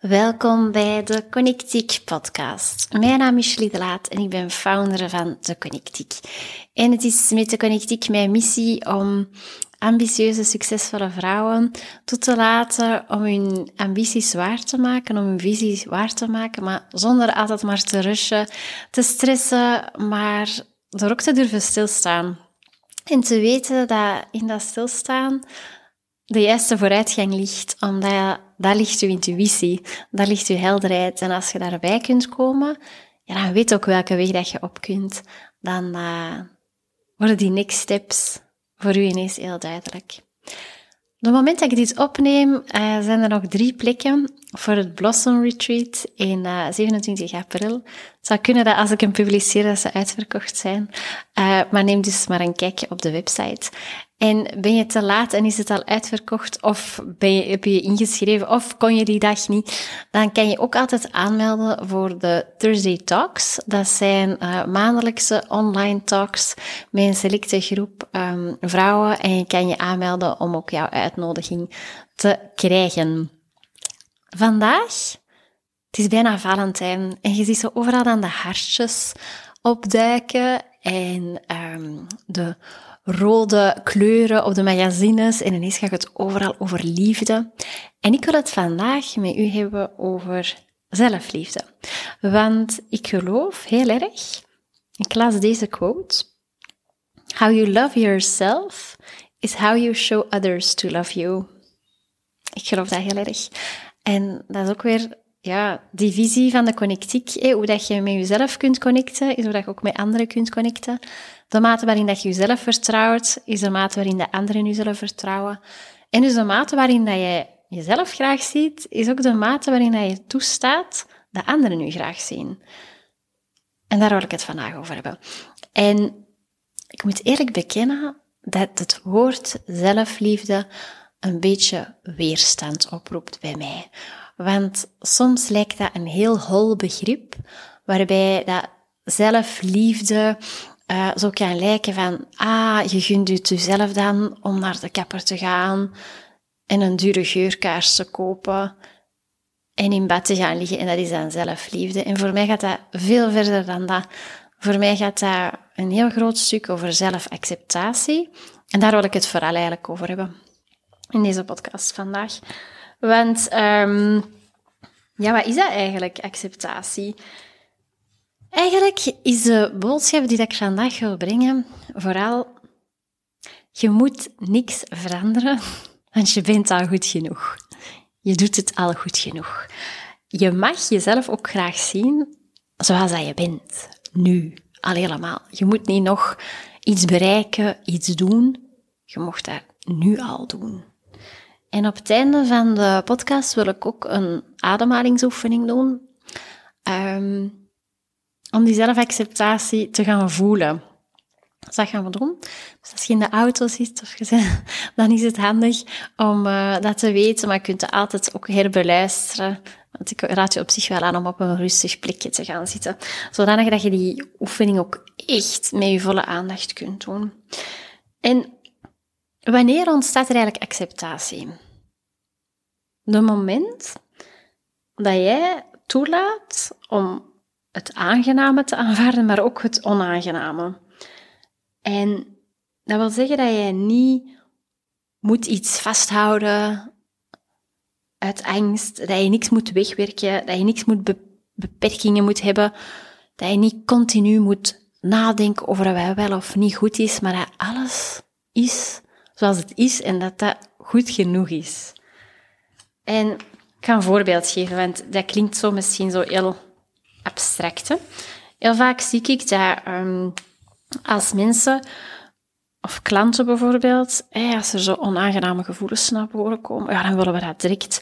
Welkom bij de Connectiek podcast. Mijn naam is Julie de Laat en ik ben founder van de Connectiek. En het is met de Connectiek mijn missie om ambitieuze, succesvolle vrouwen toe te laten om hun ambities waar te maken, om hun visies waar te maken, maar zonder altijd maar te rushen, te stressen, maar er ook te durven stilstaan. En te weten dat in dat stilstaan de juiste vooruitgang ligt, omdat daar ligt uw intuïtie, daar ligt uw helderheid. En als je daarbij kunt komen, ja, dan weet ook welke weg dat je op kunt. Dan uh, worden die next steps voor u ineens heel duidelijk. Op het moment dat ik dit opneem, uh, zijn er nog drie plekken voor het Blossom Retreat in uh, 27 april. Het zou kunnen dat als ik hem publiceer, dat ze uitverkocht zijn. Uh, maar neem dus maar een kijkje op de website. En ben je te laat en is het al uitverkocht of ben je, heb je je ingeschreven of kon je die dag niet, dan kan je ook altijd aanmelden voor de Thursday Talks. Dat zijn uh, maandelijkse online talks met een selecte groep um, vrouwen en je kan je aanmelden om ook jouw uitnodiging te krijgen. Vandaag, het is bijna Valentijn en je ziet zo overal dan de hartjes opduiken en um, de rode kleuren op de magazines en ineens gaat het overal over liefde. En ik wil het vandaag met u hebben over zelfliefde. Want ik geloof heel erg, ik las deze quote, How you love yourself is how you show others to love you. Ik geloof dat heel erg. En dat is ook weer ja, die visie van de connectiek, hoe dat je met jezelf kunt connecten, is hoe dat je ook met anderen kunt connecten. De mate waarin dat je jezelf vertrouwt, is de mate waarin de anderen je zullen vertrouwen. En dus de mate waarin dat je jezelf graag ziet, is ook de mate waarin dat je toestaat dat anderen je graag zien. En daar wil ik het vandaag over hebben. En ik moet eerlijk bekennen dat het woord zelfliefde een beetje weerstand oproept bij mij. Want soms lijkt dat een heel hol begrip, waarbij dat zelfliefde uh, zo kan lijken van, ah, je gunt het jezelf dan om naar de kapper te gaan en een dure geurkaars te kopen en in bed te gaan liggen. En dat is dan zelfliefde. En voor mij gaat dat veel verder dan dat. Voor mij gaat dat een heel groot stuk over zelfacceptatie. En daar wil ik het vooral eigenlijk over hebben in deze podcast vandaag. Want um, ja, wat is dat eigenlijk, acceptatie? Eigenlijk is de boodschap die ik vandaag wil brengen vooral, je moet niks veranderen, want je bent al goed genoeg. Je doet het al goed genoeg. Je mag jezelf ook graag zien zoals dat je bent, nu, al helemaal. Je moet niet nog iets bereiken, iets doen. Je mocht dat nu al doen. En op het einde van de podcast wil ik ook een ademhalingsoefening doen. Um, om die zelfacceptatie te gaan voelen. Dus dat gaan we doen. Dus als je in de auto zit, dan is het handig om uh, dat te weten, maar je kunt het altijd ook herbeluisteren. Want ik raad je op zich wel aan om op een rustig plekje te gaan zitten. Zodanig dat je die oefening ook echt met je volle aandacht kunt doen. En wanneer ontstaat er eigenlijk acceptatie? De moment dat jij toelaat om het aangename te aanvaarden, maar ook het onaangename. En dat wil zeggen dat je niet moet iets vasthouden uit angst, dat je niks moet wegwerken, dat je niks moet beperkingen moet hebben, dat je niet continu moet nadenken over wat wel of niet goed is, maar dat alles is zoals het is en dat dat goed genoeg is. En ik ga een voorbeeld geven, want dat klinkt zo misschien zo heel abstracte. Heel vaak zie ik dat um, als mensen, of klanten bijvoorbeeld, als er zo onaangename gevoelens naar voren komen, ja, dan willen we dat direct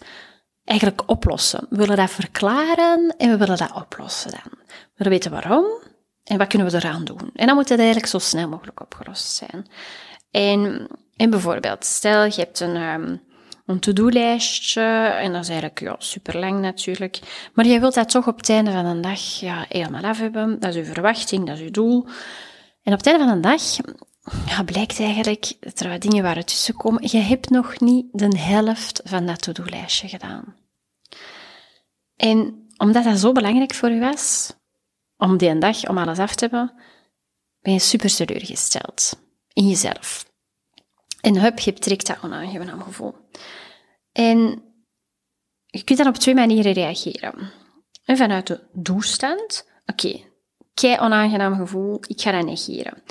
eigenlijk oplossen. We willen dat verklaren en we willen dat oplossen dan. We willen weten waarom en wat kunnen we eraan doen. En dan moet het eigenlijk zo snel mogelijk opgelost zijn. En, en bijvoorbeeld, stel je hebt een... Um, een to-do-lijstje. En dat is eigenlijk ja, super lang natuurlijk. Maar je wilt dat toch op het einde van een dag ja, helemaal af hebben. Dat is uw verwachting, dat is uw doel. En op het einde van een dag ja, blijkt eigenlijk dat er wat dingen waren tussenkomen. Je hebt nog niet de helft van dat to-do-lijstje gedaan. En omdat dat zo belangrijk voor u was, om die een dag, om alles af te hebben, ben je super teleurgesteld in jezelf. En hup, je direct dat onaangenaam gevoel. En je kunt dan op twee manieren reageren. En vanuit de doestand, oké, okay, kei onaangenaam gevoel, ik ga dat negeren.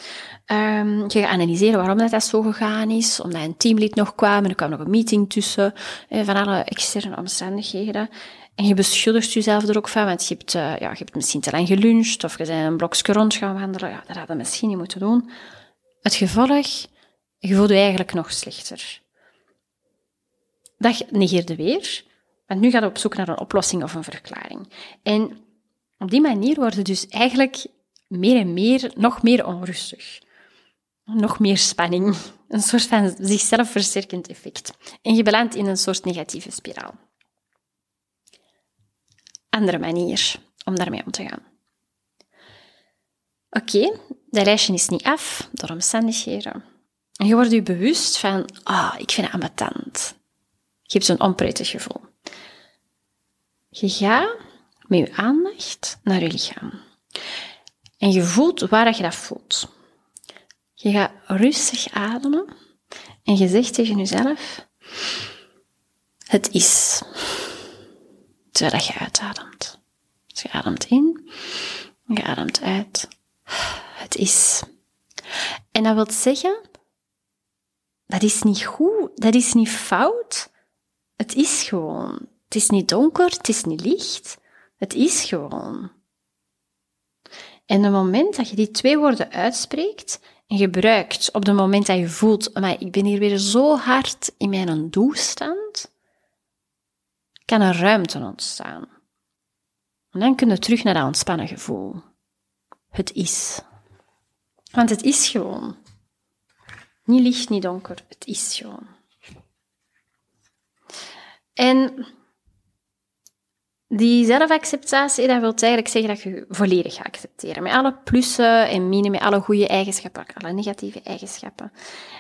Um, je gaat analyseren waarom dat, dat zo gegaan is, omdat een teamlid nog kwam en er kwam nog een meeting tussen, eh, van alle externe omstandigheden. En je beschuldigt jezelf er ook van, want je hebt, uh, ja, je hebt misschien te lang geluncht of je bent een blokje rond gaan wandelen. Ja, dat had je misschien niet moeten doen. Het gevolg, je voelt je eigenlijk nog slechter. Dat negeerde weer, want nu gaat je op zoek naar een oplossing of een verklaring. En op die manier word je dus eigenlijk meer en meer, nog meer onrustig. Nog meer spanning. Een soort van zichzelf versterkend effect. En je belandt in een soort negatieve spiraal. Andere manier om daarmee om te gaan. Oké, okay, dat lijstje is niet af door omstandigheden. En je wordt je bewust van, ah, ik vind het ambetant. Je hebt zo'n onprettig gevoel. Je gaat met je aandacht naar je lichaam. En je voelt waar je dat voelt. Je gaat rustig ademen en je zegt tegen jezelf, het is. Terwijl je uitademt. Dus je ademt in, je ademt uit. Het is. En dat wil zeggen, dat is niet goed, dat is niet fout. Het is gewoon. Het is niet donker, het is niet licht. Het is gewoon. En op het moment dat je die twee woorden uitspreekt en gebruikt op het moment dat je voelt, maar ik ben hier weer zo hard in mijn doestand, kan er ruimte ontstaan. En dan kun je terug naar dat ontspannen gevoel. Het is. Want het is gewoon. Niet licht, niet donker. Het is gewoon. En die zelfacceptatie, dat wil eigenlijk zeggen dat je volledig gaat accepteren. Met alle plussen en minen, met alle goede eigenschappen, alle negatieve eigenschappen.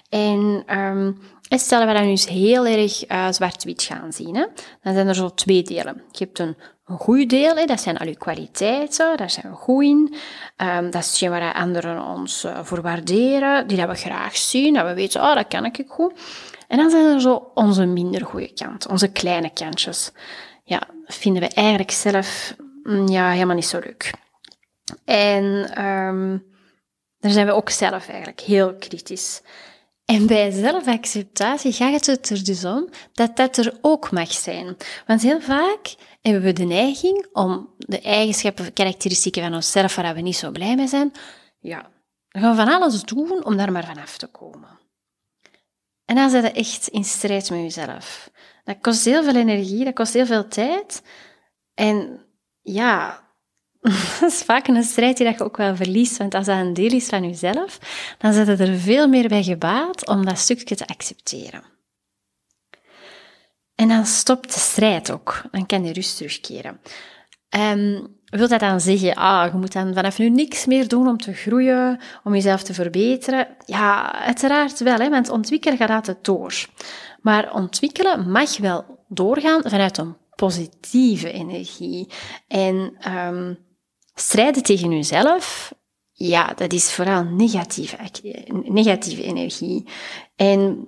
En um, stel dat we dat nu eens heel erg uh, zwart-wit gaan zien, hè, dan zijn er zo twee delen. Je hebt een, een goed deel, dat zijn al je kwaliteiten, daar zijn we goed in. Um, dat is hetgeen waar anderen ons uh, voor waarderen, die dat we graag zien, dat we weten, oh, dat kan ik goed. En dan zijn er zo onze minder goede kanten, onze kleine kantjes ja, vinden we eigenlijk zelf mm, ja, helemaal niet zo leuk. En um, daar zijn we ook zelf eigenlijk heel kritisch. En bij zelfacceptatie gaat het er dus om dat dat er ook mag zijn. Want heel vaak hebben we de neiging om de eigenschappen, karakteristieken van onszelf waar we niet zo blij mee zijn, ja, we gaan van alles doen om daar maar vanaf te komen. En dan zijn we echt in strijd met jezelf. Dat kost heel veel energie, dat kost heel veel tijd. En ja, dat is vaak een strijd die je ook wel verliest, want als dat een deel is van jezelf, dan zit er veel meer bij gebaat om dat stukje te accepteren. En dan stopt de strijd ook. Dan kan je rust terugkeren. Um, wil dat dan zeggen, ah, je moet dan vanaf nu niks meer doen om te groeien, om jezelf te verbeteren? Ja, uiteraard wel, hè, want ontwikkelen gaat altijd door. Maar ontwikkelen mag wel doorgaan vanuit een positieve energie. En um, strijden tegen jezelf, ja, dat is vooral negatieve, negatieve energie. En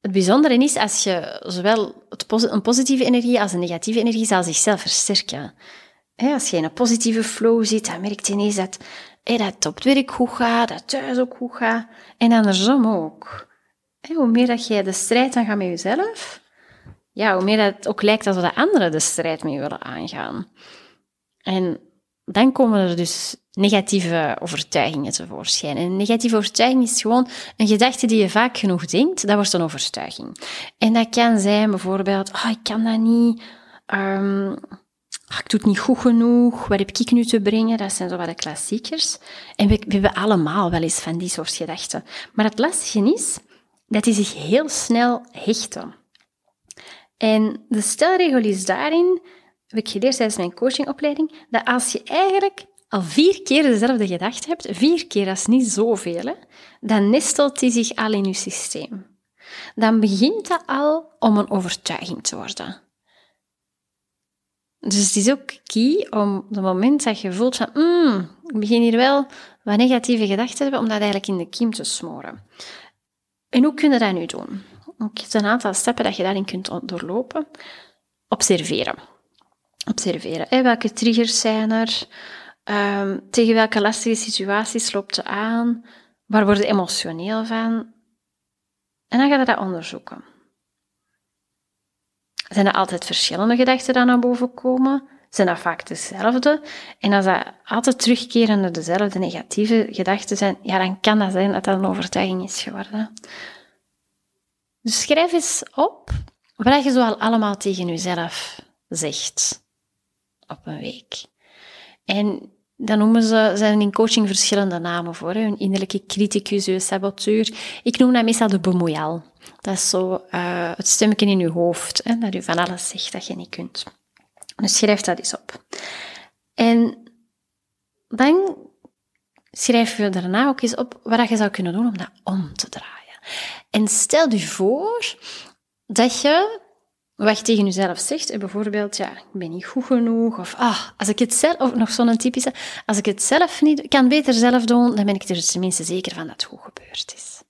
het bijzondere is, als je zowel een positieve energie als een negatieve energie zal zichzelf versterken. Als je in een positieve flow zit, dan merk je ineens dat, dat op het werk goed gaat, dat thuis ook goed gaat. En andersom ook. Hoe meer dat jij de strijd gaat met jezelf, ja, hoe meer dat het ook lijkt alsof de anderen de strijd met je willen aangaan. En dan komen er dus negatieve overtuigingen tevoorschijn. En een negatieve overtuiging is gewoon een gedachte die je vaak genoeg denkt, dat wordt een overtuiging. En dat kan zijn bijvoorbeeld, oh, ik kan dat niet, um, ik doe het niet goed genoeg, wat heb ik nu te brengen? Dat zijn zo wat de klassiekers. En we, we hebben allemaal wel eens van die soort gedachten. Maar het lastige is dat die zich heel snel hechten. En de stelregel is daarin, heb ik geleerd tijdens mijn coachingopleiding, dat als je eigenlijk al vier keer dezelfde gedachte hebt, vier keer, dat is niet zoveel, hè, dan nestelt die zich al in je systeem. Dan begint dat al om een overtuiging te worden. Dus het is ook key om op het moment dat je voelt van, mm, ik begin hier wel wat negatieve gedachten te hebben, om dat eigenlijk in de kiem te smoren. En hoe kun je dat nu doen? Er zijn een aantal stappen dat je daarin kunt doorlopen. Observeren. Observeren. Welke triggers zijn er? Ehm, tegen welke lastige situaties loopt je aan? Waar word je emotioneel van? En dan ga je dat onderzoeken. Zijn er altijd verschillende gedachten die naar boven komen? Zijn dat vaak dezelfde? En als dat altijd terugkerende dezelfde negatieve gedachten zijn, ja, dan kan dat zijn dat dat een overtuiging is geworden. Dus schrijf eens op wat je zo al allemaal tegen jezelf zegt op een week. En dan noemen ze, zijn in coaching verschillende namen voor. Hè. Een innerlijke criticus, een saboteur. Ik noem dat meestal de bemoeial. Dat is zo uh, het stemmetje in je hoofd, hè, dat u van alles zegt dat je niet kunt. Dus schrijf dat eens op. En dan schrijf je daarna ook eens op wat je zou kunnen doen om dat om te draaien. En stel je voor dat je wat je tegen jezelf zegt, bijvoorbeeld, ja, ik ben niet goed genoeg, of ah, als ik het zelf, of nog zo'n typische, als ik het zelf niet, kan beter zelf doen, dan ben ik er tenminste zeker van dat het goed gebeurd is.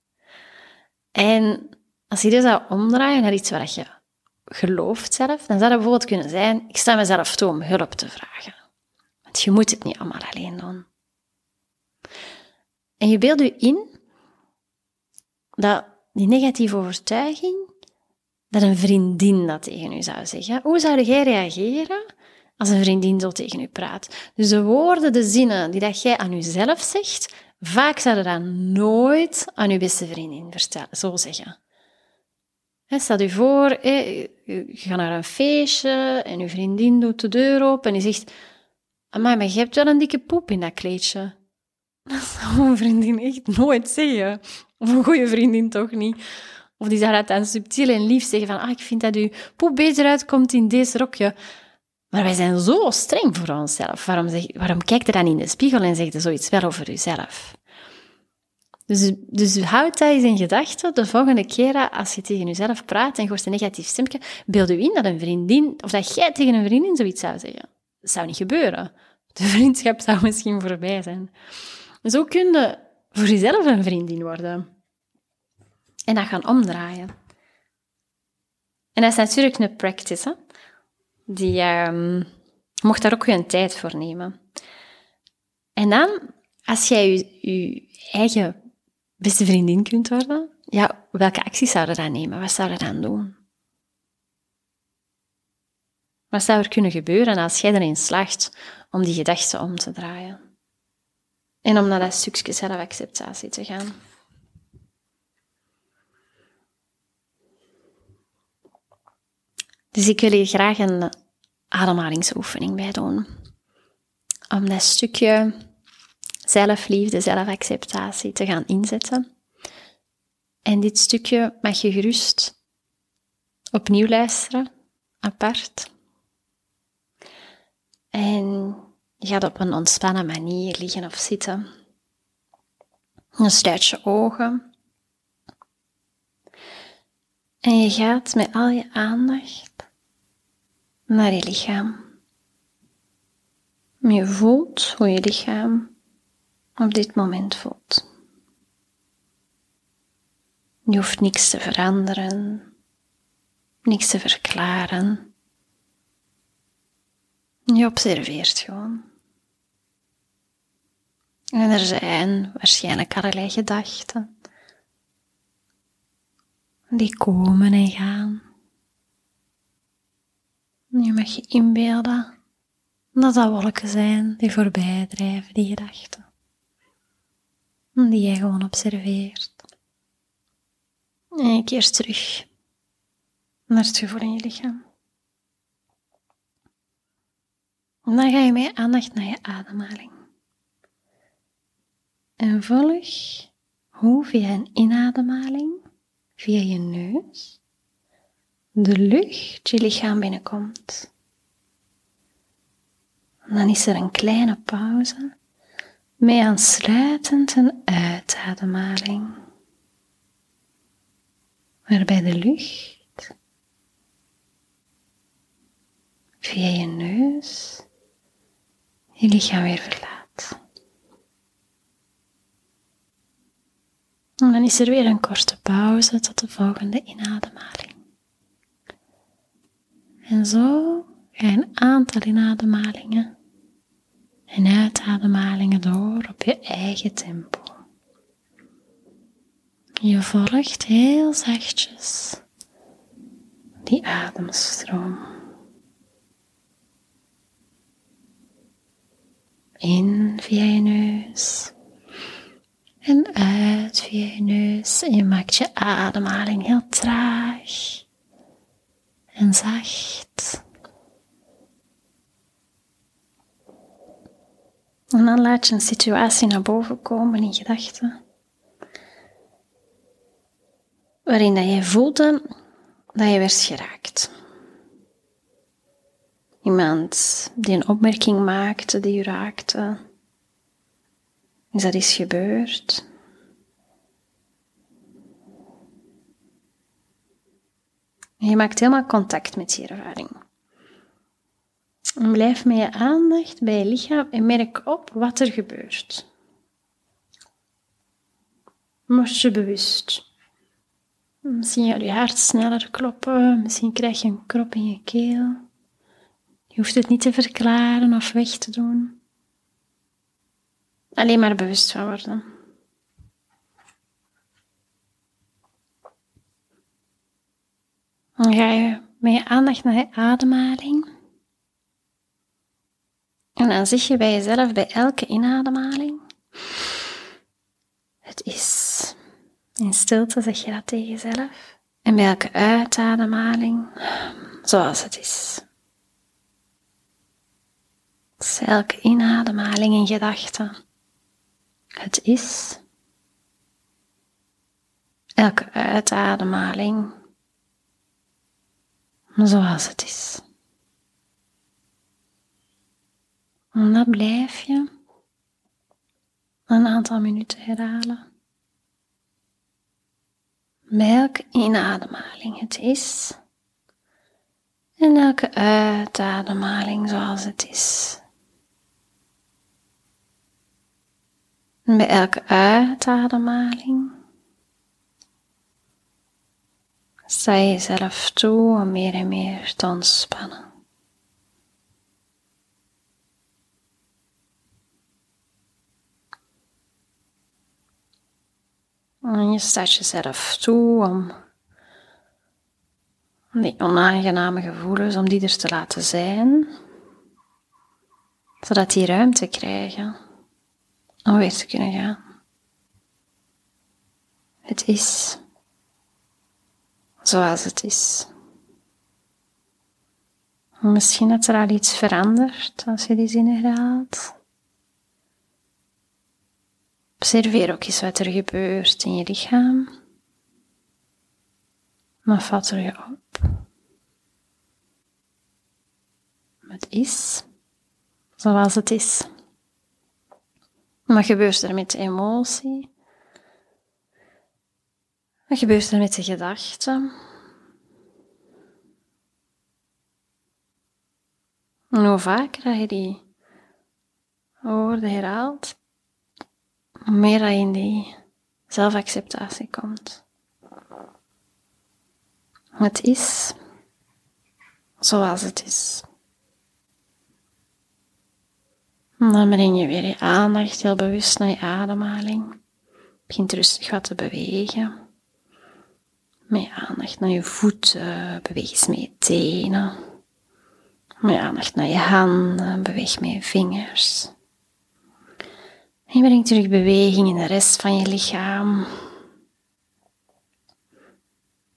En als je dit zou omdraaien naar iets wat je gelooft zelf, dan zou dat bijvoorbeeld kunnen zijn, ik sta mezelf toe om hulp te vragen. Want je moet het niet allemaal alleen doen. En je beeldt je in dat die negatieve overtuiging dat een vriendin dat tegen u zou zeggen. Hoe zou jij reageren als een vriendin zo tegen u praat? Dus de woorden, de zinnen die dat jij aan jezelf zegt, vaak zouden dat nooit aan uw beste vriendin vertellen, zo zeggen. stel je voor, je gaat naar een feestje en uw vriendin doet de deur open en die zegt, maar je hebt wel een dikke poep in dat kleedje. Dat zou een vriendin echt nooit zeggen. Of een goede vriendin toch niet. Of die dat dan subtiel en lief zeggen van, ah, ik vind dat u poep beter uitkomt in deze rokje. Maar wij zijn zo streng voor onszelf. Waarom, zeg, waarom kijkt je dan in de spiegel en zegt je zoiets wel over jezelf? Dus, dus houd dat eens in gedachten de volgende keer als je tegen jezelf praat en je hoort een negatief stemmetje, beeld je in dat een vriendin, of dat jij tegen een vriendin zoiets zou zeggen. Dat zou niet gebeuren. De vriendschap zou misschien voorbij zijn. Zo kun je voor jezelf een vriendin worden. En dat gaan omdraaien. En dat is natuurlijk een practice. Die um, mocht daar ook een tijd voor nemen. En dan, als jij je, je eigen beste vriendin kunt worden, ja, welke acties zou je dan nemen? Wat zou je dan doen? Wat zou er kunnen gebeuren als jij erin slaagt om die gedachten om te draaien? En om naar dat stukje zelfacceptatie te gaan. Dus ik wil hier graag een ademhalingsoefening bij doen. Om dat stukje zelfliefde, zelfacceptatie te gaan inzetten. En dit stukje mag je gerust opnieuw luisteren, apart. En je gaat op een ontspannen manier liggen of zitten. Dan sluit je ogen. En je gaat met al je aandacht naar je lichaam. Je voelt hoe je lichaam op dit moment voelt. Je hoeft niks te veranderen, niks te verklaren. Je observeert gewoon. En er zijn waarschijnlijk allerlei gedachten. Die komen en gaan. Nu mag je inbeelden dat dat wolken zijn die voorbij drijven, die gedachten. Die jij gewoon observeert. En keer terug naar het gevoel in je lichaam. En dan ga je met aandacht naar je ademhaling. En volg hoe via een inademhaling, via je neus, de lucht je lichaam binnenkomt. dan is er een kleine pauze met aansluitend een uitademhaling, waarbij de lucht via je neus je lichaam weer verlaat. En dan is er weer een korte pauze tot de volgende inademhaling. En zo ga je een aantal inademhalingen en uitademhalingen door op je eigen tempo. Je volgt heel zachtjes die ademstroom. In via je neus en uit via je neus. En je maakt je ademhaling heel traag en zacht. En dan laat je een situatie naar boven komen in gedachten. Waarin dat je voelde dat je werd geraakt. Iemand die een opmerking maakte, die je raakte. Is dat iets gebeurd? je maakt helemaal contact met die ervaring. Blijf met je aandacht bij je lichaam en merk op wat er gebeurt. Word je bewust. Misschien gaat je hart sneller kloppen, misschien krijg je een krop in je keel. Je hoeft het niet te verklaren of weg te doen. Alleen maar bewust van worden. Dan ga je met je aandacht naar je ademhaling. En dan zeg je bij jezelf bij elke inademhaling: Het is. In stilte zeg je dat tegen jezelf. En bij elke uitademhaling, zoals het is. Dus elke inademhaling in gedachten. Het is. Elke uitademhaling, zoals het is. En dat blijf je een aantal minuten herhalen. Welke inademhaling het is. En elke uitademhaling zoals het is. En bij elke uitademhaling sta je jezelf toe om meer en meer te ontspannen. En je staat jezelf toe om die onaangename gevoelens, om die er te laten zijn, zodat die ruimte krijgen om weer te kunnen gaan. Het is zoals het is. Misschien dat er al iets verandert als je die zin herhaalt. Observeer ook eens wat er gebeurt in je lichaam. Maar vat er je op. Het is zoals het is. Wat gebeurt er met de emotie? Wat gebeurt er met de gedachten? En hoe vaker je die woorden herhaalt, hoe meer je in die zelfacceptatie komt. Het is zoals het is. Dan breng je weer je aandacht heel bewust naar je ademhaling. Begint rustig wat te bewegen. Met aandacht naar je voeten, beweeg eens met je tenen. Met aandacht naar je handen, beweeg met je vingers. En je brengt terug beweging in de rest van je lichaam.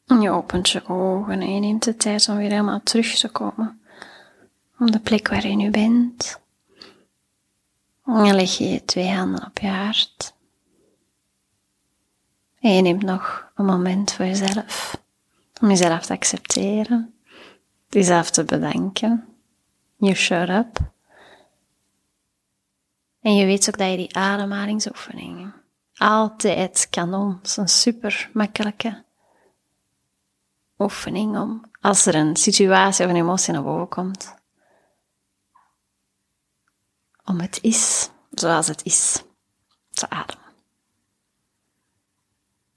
En je opent je ogen en je neemt de tijd om weer helemaal terug te komen op de plek waar je nu bent. En dan leg je je twee handen op je hart. En je neemt nog een moment voor jezelf. Om jezelf te accepteren. Jezelf te bedanken. You showed up. En je weet ook dat je die ademhalingsoefeningen altijd kan doen. Het is een super makkelijke oefening om, als er een situatie of een emotie naar boven komt, om het is zoals het is te ademen.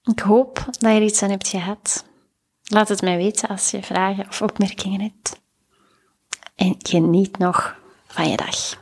Ik hoop dat je er iets aan hebt gehad. Laat het mij weten als je vragen of opmerkingen hebt. En geniet nog van je dag.